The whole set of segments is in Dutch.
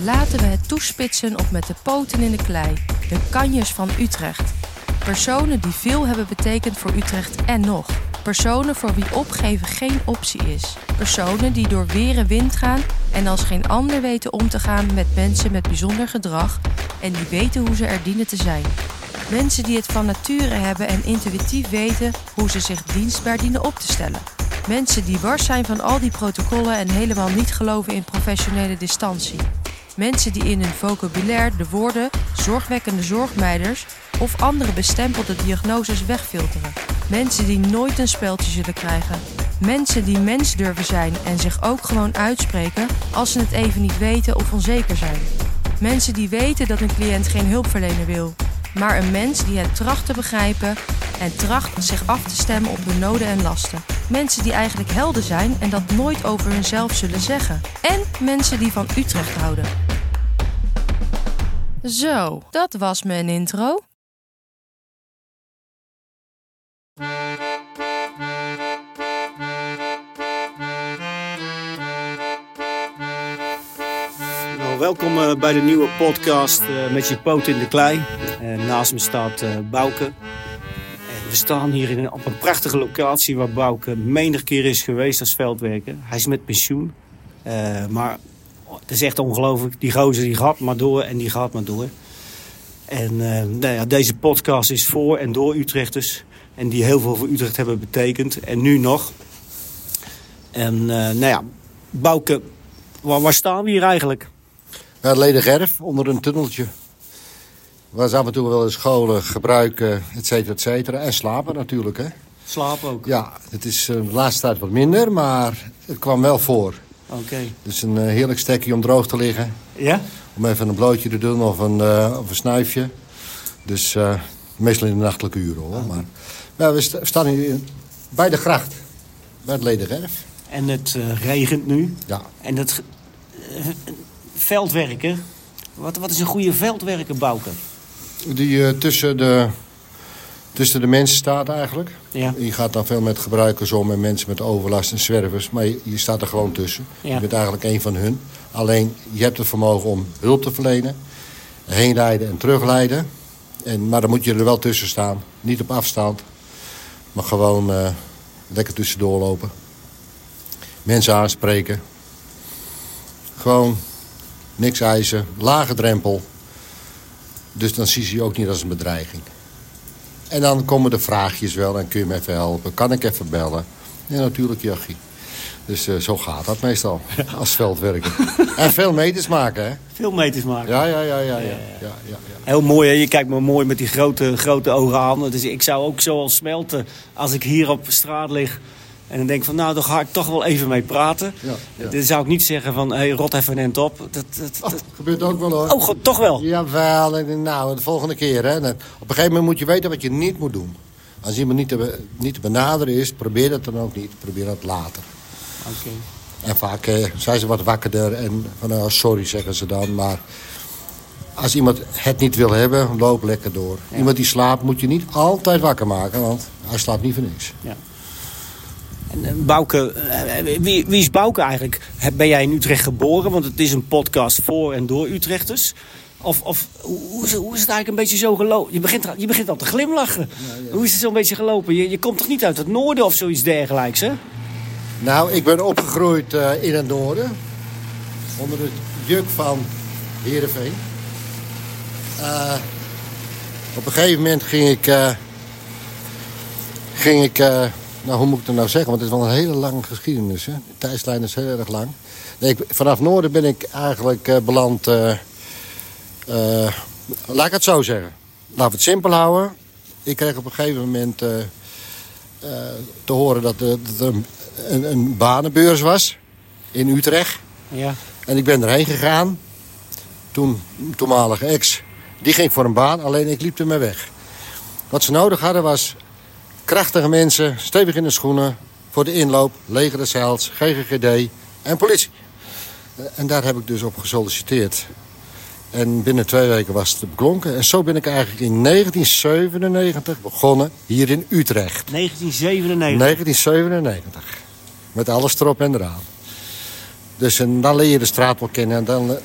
Laten we het toespitsen op met de poten in de klei. De kanjers van Utrecht. Personen die veel hebben betekend voor Utrecht en nog. Personen voor wie opgeven geen optie is. Personen die door weer en wind gaan en als geen ander weten om te gaan met mensen met bijzonder gedrag en die weten hoe ze er dienen te zijn. Mensen die het van nature hebben en intuïtief weten hoe ze zich dienstbaar dienen op te stellen. Mensen die wars zijn van al die protocollen en helemaal niet geloven in professionele distantie. Mensen die in hun vocabulaire de woorden zorgwekkende zorgmeiders of andere bestempelde diagnoses wegfilteren. Mensen die nooit een speldje zullen krijgen. Mensen die mens durven zijn en zich ook gewoon uitspreken als ze het even niet weten of onzeker zijn. Mensen die weten dat een cliënt geen hulpverlener wil, maar een mens die het tracht te begrijpen en tracht zich af te stemmen op hun noden en lasten. Mensen die eigenlijk helden zijn en dat nooit over hunzelf zullen zeggen. En mensen die van Utrecht houden. Zo, dat was mijn intro. Nou, welkom uh, bij de nieuwe podcast uh, met je poot in de klei. Uh, naast me staat Bouke. We staan hier in een, op een prachtige locatie waar Bouke menig keer is geweest als veldwerker. Hij is met pensioen. maar oh, het is echt ongelooflijk. Die gozer die gaat maar door en die gaat maar door. En nou ja, deze podcast is voor en door Utrechters. En die heel veel voor Utrecht hebben betekend. En nu nog. En nou ja, Bouke, waar, staan we hier eigenlijk? Ja, het Ledergerf, onder een tunneltje. Waar ze af en toe wel eens scholen gebruiken, et cetera, et cetera. En slapen natuurlijk, hè. Slapen ook? Ja, het is uh, de laatste tijd wat minder, maar het kwam wel voor. Oké. Okay. Dus een uh, heerlijk stekje om droog te liggen. Ja? Om even een blootje te doen of een, uh, of een snuifje. Dus meestal in de nachtelijke uren, hoor. Maar we st staan hier bij de gracht, bij het Ledergerf. En het regent nu. Ja. En dat veldwerker. Wat, wat is een goede veldwerker, Bouke? Die uh, tussen, de, tussen de mensen staat eigenlijk. Ja. Je gaat dan veel met gebruikers om en mensen met overlast en zwervers. Maar je, je staat er gewoon tussen. Ja. Je bent eigenlijk een van hun. Alleen, je hebt het vermogen om hulp te verlenen. Heenrijden en terugleiden. En, maar dan moet je er wel tussen staan. Niet op afstand. Maar gewoon uh, lekker tussendoor lopen. Mensen aanspreken. Gewoon niks eisen, lage drempel. Dus dan zie je je ook niet als een bedreiging. En dan komen de vraagjes wel en kun je me even helpen. Kan ik even bellen? Ja, natuurlijk, Jachie. Dus uh, zo gaat dat meestal, als veldwerker. en veel meters maken, hè? Veel meters maken? Ja, ja, ja, ja. ja, ja, ja, ja. Heel mooi, hè? Je kijkt me mooi met die grote, grote ogen aan. Dus ik zou ook zo al smelten als ik hier op straat lig... En dan denk ik van, nou, daar ga ik toch wel even mee praten. Ja, ja. Dan zou ik niet zeggen van, hé, hey, rot even een op. Dat, dat, oh, dat gebeurt ook wel, hoor. Oh, toch wel? Jawel, nou, de volgende keer, hè. Op een gegeven moment moet je weten wat je niet moet doen. Als iemand niet te, niet te benaderen is, probeer dat dan ook niet. Probeer dat later. Oké. Okay. En vaak eh, zijn ze wat wakkerder en van, nou, sorry zeggen ze dan, maar... Als iemand het niet wil hebben, loop lekker door. Ja. Iemand die slaapt moet je niet altijd wakker maken, want hij slaapt niet voor niks. Ja. En Bouke, wie, wie, is Bouke eigenlijk? Ben jij in Utrecht geboren? Want het is een podcast voor en door Utrechters. Of, of hoe, is het, hoe is het eigenlijk een beetje zo gelopen? Je begint, je begint al te glimlachen. Ja, ja. Hoe is het zo'n beetje gelopen? Je, je komt toch niet uit het noorden of zoiets dergelijks, hè? Nou, ik ben opgegroeid uh, in het noorden. Onder het juk van Heerenveen. Uh, op een gegeven moment ging ik... Uh, ging ik nou, hoe moet ik het nou zeggen? Want het is wel een hele lange geschiedenis. Hè? De tijdslijn is heel erg lang. Nee, ik, vanaf Noorden ben ik eigenlijk uh, beland... Uh, uh, laat ik het zo zeggen. Laten we het simpel houden. Ik kreeg op een gegeven moment te horen dat, dat er een, een, een, banenbeurs was. In Utrecht. Ja. En ik ben erheen gegaan. Toen, toenmalige ex, die ging voor een baan. Alleen ik liep ermee weg. Wat ze nodig hadden was krachtige mensen, stevig in de schoenen... voor de inloop, leger de zeils, GGGD en politie. En daar heb ik dus op gesolliciteerd. En binnen twee weken was het beklonken. En zo ben ik eigenlijk in 1997 begonnen hier in Utrecht. 1997? 1997. Met alles erop en eraan. Dus en dan leer je de straat wel kennen. En dan,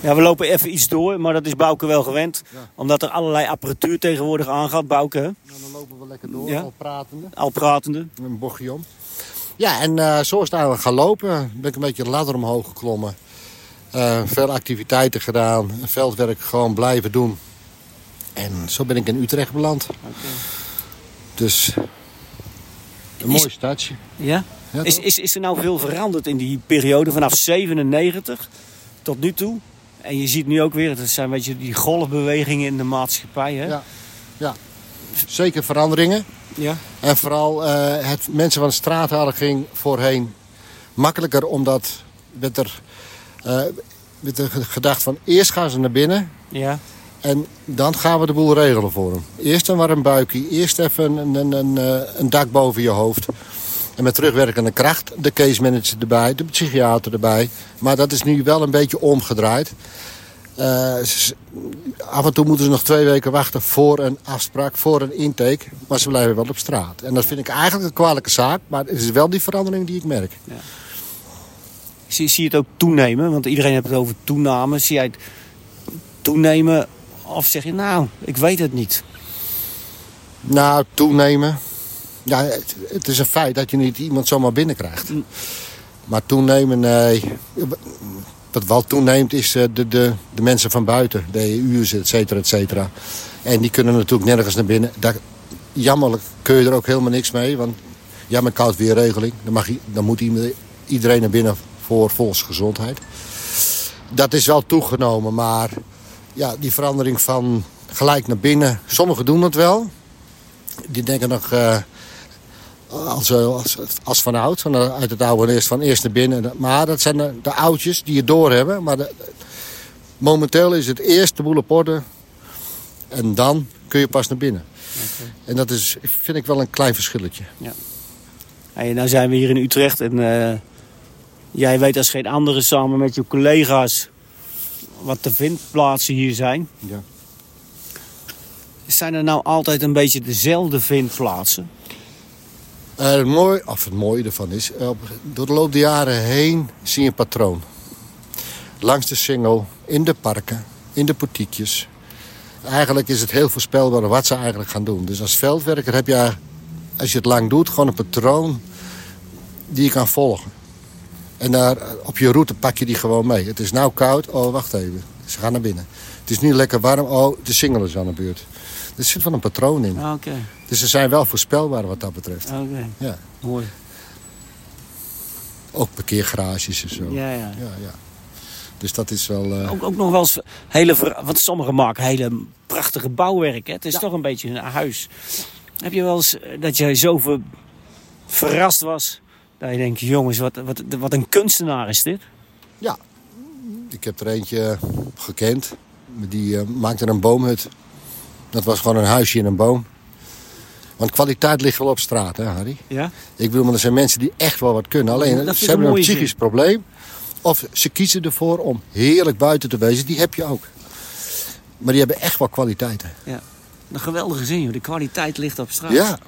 Ja, we lopen even iets door, maar dat is Bouke wel gewend. Ja. omdat er allerlei apparatuur tegenwoordig aangaat, Bouke. Nou, dan lopen we lekker door, Ja. al pratende. Al pratende. Een bochtje om. Ja, en eh, zo is het eigenlijk gaan lopen. Ben ik een beetje de ladder omhoog geklommen. Eh, veel activiteiten gedaan. Veldwerk gewoon blijven doen. En zo ben ik in Utrecht beland. Dus een mooi stadje. Ja? Ja, Is, is, is er nou veel veranderd in die periode vanaf 97 tot nu toe? En je ziet nu ook weer, het zijn beetje die golfbewegingen in de maatschappij. Hè? Ja. ja, zeker veranderingen. Ja. En vooral eh, het mensen van de straat halen ging voorheen makkelijker. Omdat werd er, eh, werd er gedacht van eerst gaan ze naar binnen. ja. En dan gaan we de boel regelen voor hem. Eerst een warm buikje, eerst even een, een, een, eh, een dak boven je hoofd. En met terugwerkende kracht de case manager erbij, de psychiater erbij. Maar dat is nu wel een beetje omgedraaid. Eh, af en toe moeten ze nog twee weken wachten voor een afspraak, voor een intake. Maar ze blijven wel op straat. En dat vind ik eigenlijk een kwalijke zaak. Maar het is wel die verandering die ik merk. Zie, zie je het ook toenemen? Want iedereen heeft het over toename. Zie jij het toenemen? Of zeg je, nou, ik weet het niet. Nou, toenemen. Ja, het, is een feit dat je niet iemand zomaar binnenkrijgt. Maar toenemen, nee. Wat wel toeneemt is eh, de, de, de mensen van buiten. De EU's, et cetera, et cetera. En die kunnen natuurlijk nergens naar binnen. Jammerlijk kun je er ook helemaal niks mee. Want ja, met koud weerregeling. Dan, mag, dan moet iedereen naar binnen voor volksgezondheid. Dat is wel toegenomen, maar ja, die verandering van gelijk naar binnen. Sommigen doen het wel. Die denken nog eh, als, eh, als, als van oud, van, eh, uit het oude eerst van eerst naar binnen. Maar dat zijn de, de oudjes die het doorhebben. Maar de- momenteel is het eerst de boel op orde. En dan kun je pas naar binnen. En dat is, vind ik wel een klein verschilletje. Hey, nou zijn we hier in Utrecht en eh, jij weet als geen andere samen met je collega's wat de vindplaatsen hier zijn. Ja. Zijn er nou altijd een beetje dezelfde vindplaatsen? Het, mooie, of het mooie ervan is, eh, door de loop der jaren heen zie je een patroon. Langs de singel, in de parken, in de portiekjes. Eigenlijk is het heel voorspelbaar wat ze eigenlijk gaan doen. Dus als veldwerker heb je, als je het lang doet, gewoon een patroon die je kan volgen. En daar, op je route pak je die gewoon mee. Het is nou koud, oh wacht even, ze gaan naar binnen. Het is nu lekker warm, oh de singel is aan de beurt. Er zit wel een patroon in. Oké, Dus ze zijn wel voorspelbaar wat dat betreft. oké, Ja. mooi. Ook parkeergarages en zo. Ja, ja. ja, ja. Dus dat is wel... eh, Ook, ook nog wel eens hele, ver- want sommigen maken hele prachtige bouwwerk. Hè? Het is toch een beetje een huis. Heb je wel eens eh, dat jij zo ver- verrast was dat je denkt, jongens, wat, wat, wat een kunstenaar is dit? Ja. Ik heb er eentje gekend. Die eh, maakte een boomhut. Dat was gewoon een huisje in een boom. Want kwaliteit ligt wel op straat, hè Harry? Ja? Ik bedoel, maar er zijn mensen die echt wel wat kunnen. Alleen, Dat ze hebben een psychisch probleem. Of ze kiezen ervoor om heerlijk buiten te wezen. Die heb je ook. Maar die hebben echt wel kwaliteiten. Een geweldige zin, joh. De kwaliteit ligt op straat. Ja,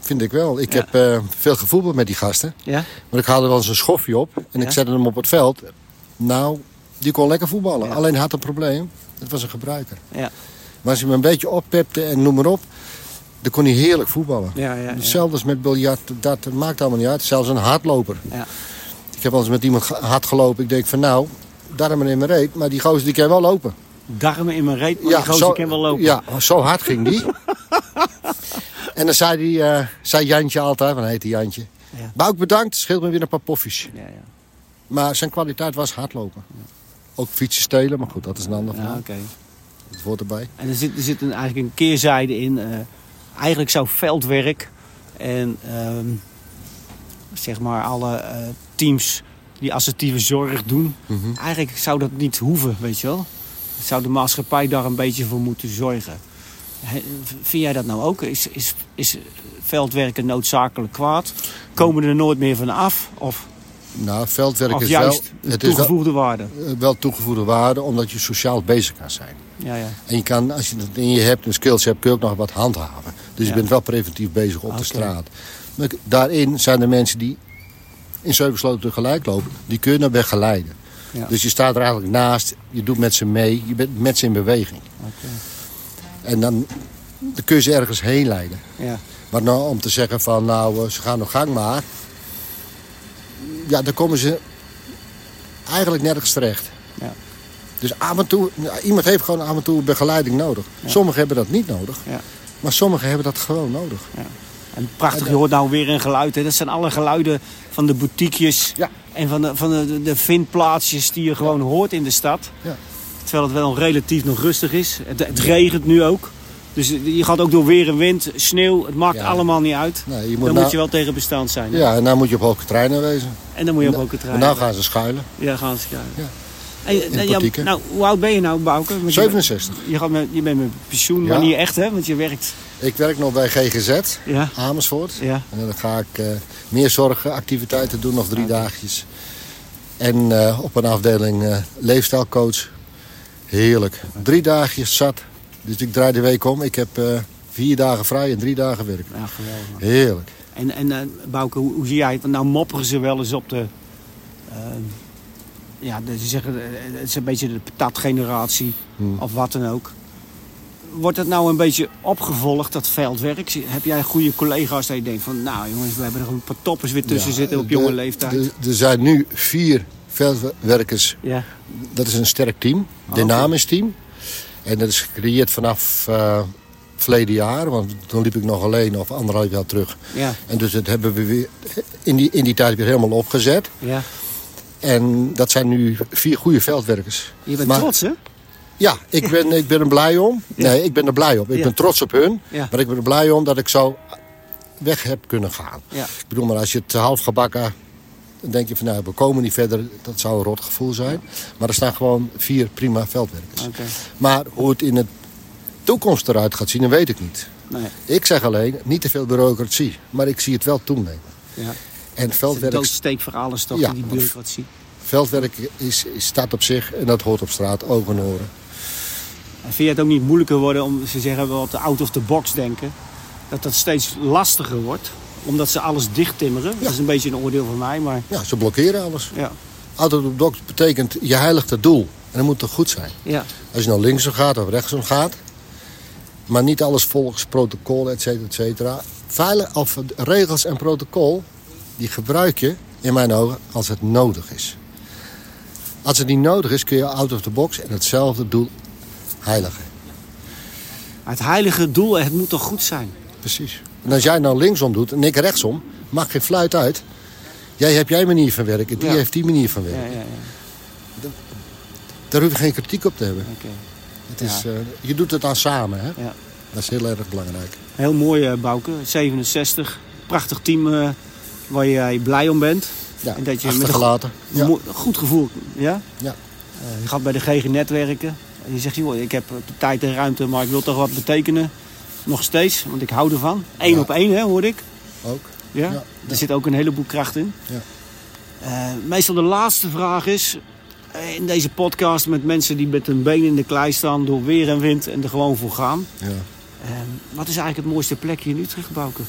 vind ik wel. Ik Ja. heb eh, veel gevoetbald met die gasten. Ja? Maar ik haalde wel eens een schofje op en Ja? ik zette hem op het veld. Nou, die kon lekker voetballen. Ja. Alleen had een probleem. Het was een gebruiker. Ja. Maar als je hem een beetje oppepte en noem maar op... dan kon hij heerlijk voetballen. Ja, ja, ja. Hetzelfde als met biljart, dat maakt allemaal niet uit. Zelfs een hardloper. Ja. Ik heb wel eens met iemand hard gelopen. Ik denk van nou, darmen in mijn reet. Maar die gozer die kan wel lopen. Darmen in mijn reet, maar die gozer kan wel lopen. Ja, zo hard ging die. en dan zei, die, eh, zei Jantje altijd, want hij heette Jantje. Ja. Bouk bedankt, scheelt me weer een paar poffies. Ja, ja. Maar zijn kwaliteit was hardlopen. Ook fietsen stelen, maar goed, dat is een ander ja verhaal. oké. Dat hoort erbij. En er zit, er zit een, eigenlijk een keerzijde in. eh, eigenlijk zou veldwerk en ehm, zeg maar alle eh, teams die assertieve zorg doen, Mhm. eigenlijk zou dat niet hoeven, weet je wel. Zou de maatschappij daar een beetje voor moeten zorgen. He- Vind jij dat nou ook? Is, is, is veldwerken noodzakelijk kwaad? Komen er nooit meer van af? Of, Nou, veldwerk is wel, de het is wel, toegevoegde waarde? eh, wel toegevoegde waarde, omdat je sociaal bezig kan zijn. Ja, ja. En je kan, als je het in je hebt, een skills hebt, kun je ook nog wat handhaven. Dus Ja. je bent wel preventief bezig op de straat. Maar daarin zijn er mensen die in zeven sloten tegelijk lopen. Die kun je naar begeleiden. Ja. Dus je staat er eigenlijk naast, je doet met ze mee, je bent met ze in beweging. En dan, dan kun je ze ergens heen leiden. Ja. Maar nou, om te zeggen van, nou, eh, ze gaan nog gang maar. Ja, dan komen ze eigenlijk nergens terecht. Ja. Dus af en toe, iemand heeft gewoon af en toe begeleiding nodig. Sommigen hebben dat niet nodig. Ja. Maar sommigen hebben dat gewoon nodig. En prachtig, je hoort nou weer een geluid. Hè. Dat zijn alle geluiden van de boutiquejes en van de, van de, de vindplaatsjes die je gewoon hoort in de stad. Ja. Terwijl het wel relatief nog rustig is. Het, het regent nu ook. Dus je gaat ook door weer en wind, sneeuw. Het maakt Ja. allemaal niet uit. Nee, je moet dan nou- moet je wel tegen bestand zijn. hè. Ja, en dan moet je op hoge treinen wezen. En dan moet je op ook het En nou gaan ze schuilen. Ja, gaan ze kijken. Ja. En, ja, portieken. nou, hoe oud ben je nou, Bouke? Want je- 67. Je, gaat met, je bent met pensioen, Ja. maar niet echt, hè? Want je werkt. Ik werk nog bij GGZ, Ja. Amersfoort. Ja. En dan ga ik eh, meer zorgactiviteiten doen, nog drie dagjes. En eh, op een afdeling eh, leefstijlcoach. Heerlijk. Drie dagjes zat. Dus ik draai de week om. Ik heb eh, vier dagen vrij en drie dagen werk. Ja, geweldig. Heerlijk. En, en eh, Bouke, hoe, hoe zie jij het? Want nou mopperen ze wel eens op de... eh, ja, ze zeggen, het is een beetje de patatgeneratie Hmm. of wat dan ook. Wordt het nou een beetje opgevolgd, dat veldwerk? Heb jij goede collega's dat je denkt van... Nou jongens, we hebben er een paar toppers weer tussen Ja, zitten op de- jonge leeftijd. Er zijn nu vier veldwerkers. ja, Dat is een sterk team. Dynamisch team. En dat is gecreëerd vanaf eh verleden jaar. Want toen liep ik nog alleen of anderhalf jaar terug. ja, En dus dat hebben we weer in die, in die tijd weer helemaal opgezet. ja. En dat zijn nu vier goede veldwerkers. Je bent Maar- trots, hè? Ja, ik ben, ik ben er blij om. Nee, ik ben er blij op. Ik Ja. ben trots op hun. Ja. Maar ik ben er blij om dat ik zo weg heb kunnen gaan. Ja. Ik bedoel, maar als je het half gebakken... Dan denk je van, nou, we komen niet verder. Dat zou een rot gevoel zijn. Maar er staan gewoon vier prima veldwerkers. Maar hoe het in de toekomst eruit gaat zien, dat weet ik niet. nee. Ik zeg alleen, niet te veel bureaucratie. Maar ik zie het wel toenemen. Ja. En veldwerk, doodsteek voor alles toch, Ja, die maar- bureaucratie. veldwerk is, is, staat op zich en dat hoort op straat, ogen en oren. En vind je het ook niet moeilijker worden om, ze zeggen wel op de out of the box denken, dat dat steeds lastiger wordt? Omdat ze alles dicht timmeren. Dat is een beetje een oordeel van mij, maar Ja, ze blokkeren alles. ja. Dok betekent, je heiligt het doel. En dat moet toch goed zijn. ja. Als je nou linksom gaat of rechtsom gaat. Maar niet alles volgens protocol, et cetera, et cetera. Veilig, of regels en protocol, die gebruik je in mijn ogen als het nodig is. Als het niet nodig is, kun je out of the box en hetzelfde doel heiligen. Het heilige doel, het moet toch goed zijn? Precies. En als jij nou linksom doet en ik rechtsom, maakt geen fluit uit. Jij hebt jij manier van werken, die Ja. heeft die manier van werken. ja, ja. Daar hoef je geen kritiek op te hebben. Oké. Het is, eh, je doet het dan samen, hè? Ja. Dat is heel erg belangrijk. Heel mooi, eh, Bouke. 67. Prachtig team eh, waar jij blij om bent. Ja, En dat je met een goed gevoel, ja? Ja. Je gaat bij de GG netwerken. En je zegt, joh, ik heb de tijd en ruimte, maar ik wil toch wat betekenen. Nog steeds, want ik hou ervan. Eén Ja. op één, hè, hoor ik. Ook. Ja? Ja. Er zit ook een heleboel kracht in. Ja. Eh, meestal de laatste vraag is... eh, in deze podcast met mensen die met hun benen in de klei staan... door weer en wind en er gewoon voor gaan. Ja. Eh, wat is eigenlijk het mooiste plekje in Utrecht, Bouke?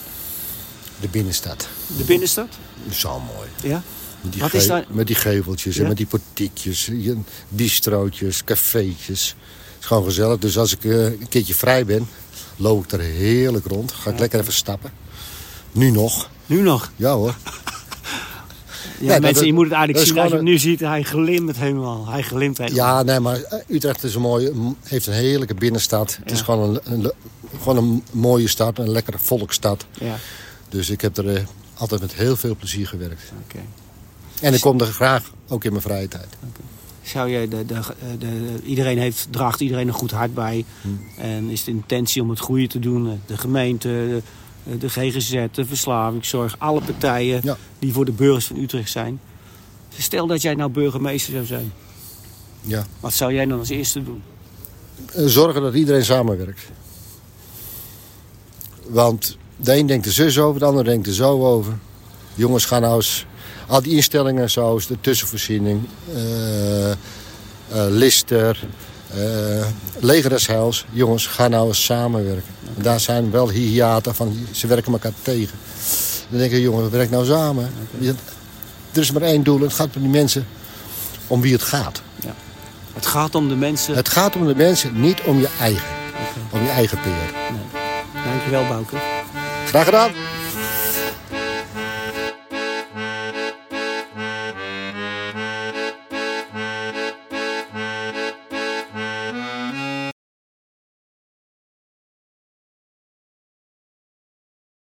De binnenstad. De binnenstad? Zo mooi. Ja? Met die, Wat is ge- daar- met die geveltjes Ja? en met die portiekjes, je- bistrootjes, cafeetjes. Het is gewoon gezellig. Dus als ik eh, een keertje vrij ben, loop ik er heerlijk rond. Ga ik lekker even stappen. Nu nog. Nu nog? Ja hoor. Ja, mensen, je moet het eigenlijk zien als je hem nu ziet. Hij glimt helemaal. Hij glimt helemaal. Ja, nee, maar eh, Utrecht is een mooie, heeft een heerlijke binnenstad. Het is gewoon een, een, gewoon een mooie stad, een lekkere volksstad. Ja, Dus ik heb er eh, altijd met heel veel plezier gewerkt. oké. En ik kom er graag ook in mijn vrije tijd. Zou je de, de, de, de- iedereen heeft, draagt iedereen een goed hart bij. En is de intentie om het goede te doen. De gemeente, de, de GGZ, de verslavingszorg, alle partijen Ja. die voor de burgers van Utrecht zijn. Stel dat jij nou burgemeester zou zijn. Ja. Wat zou jij dan als eerste doen? Eh, Zorgen dat iedereen samenwerkt. Want de een denkt er zus over, de ander denkt er zo over. Jongens gaan nou eens... Al die instellingen zoals de tussenvoorziening, eh, eh, Lister, eh Leger des Heils. Jongens, gaan nou eens samenwerken. En daar zijn wel hiaten van, ze werken elkaar tegen. Dan denk ik, jongen, werk nou samen. Er is maar één doel, het gaat om die mensen om wie het gaat. Ja. Het gaat om de mensen. Het gaat om de mensen, niet om je eigen. Om je eigen peer. Nee. Dankjewel, Bouke. Graag gedaan.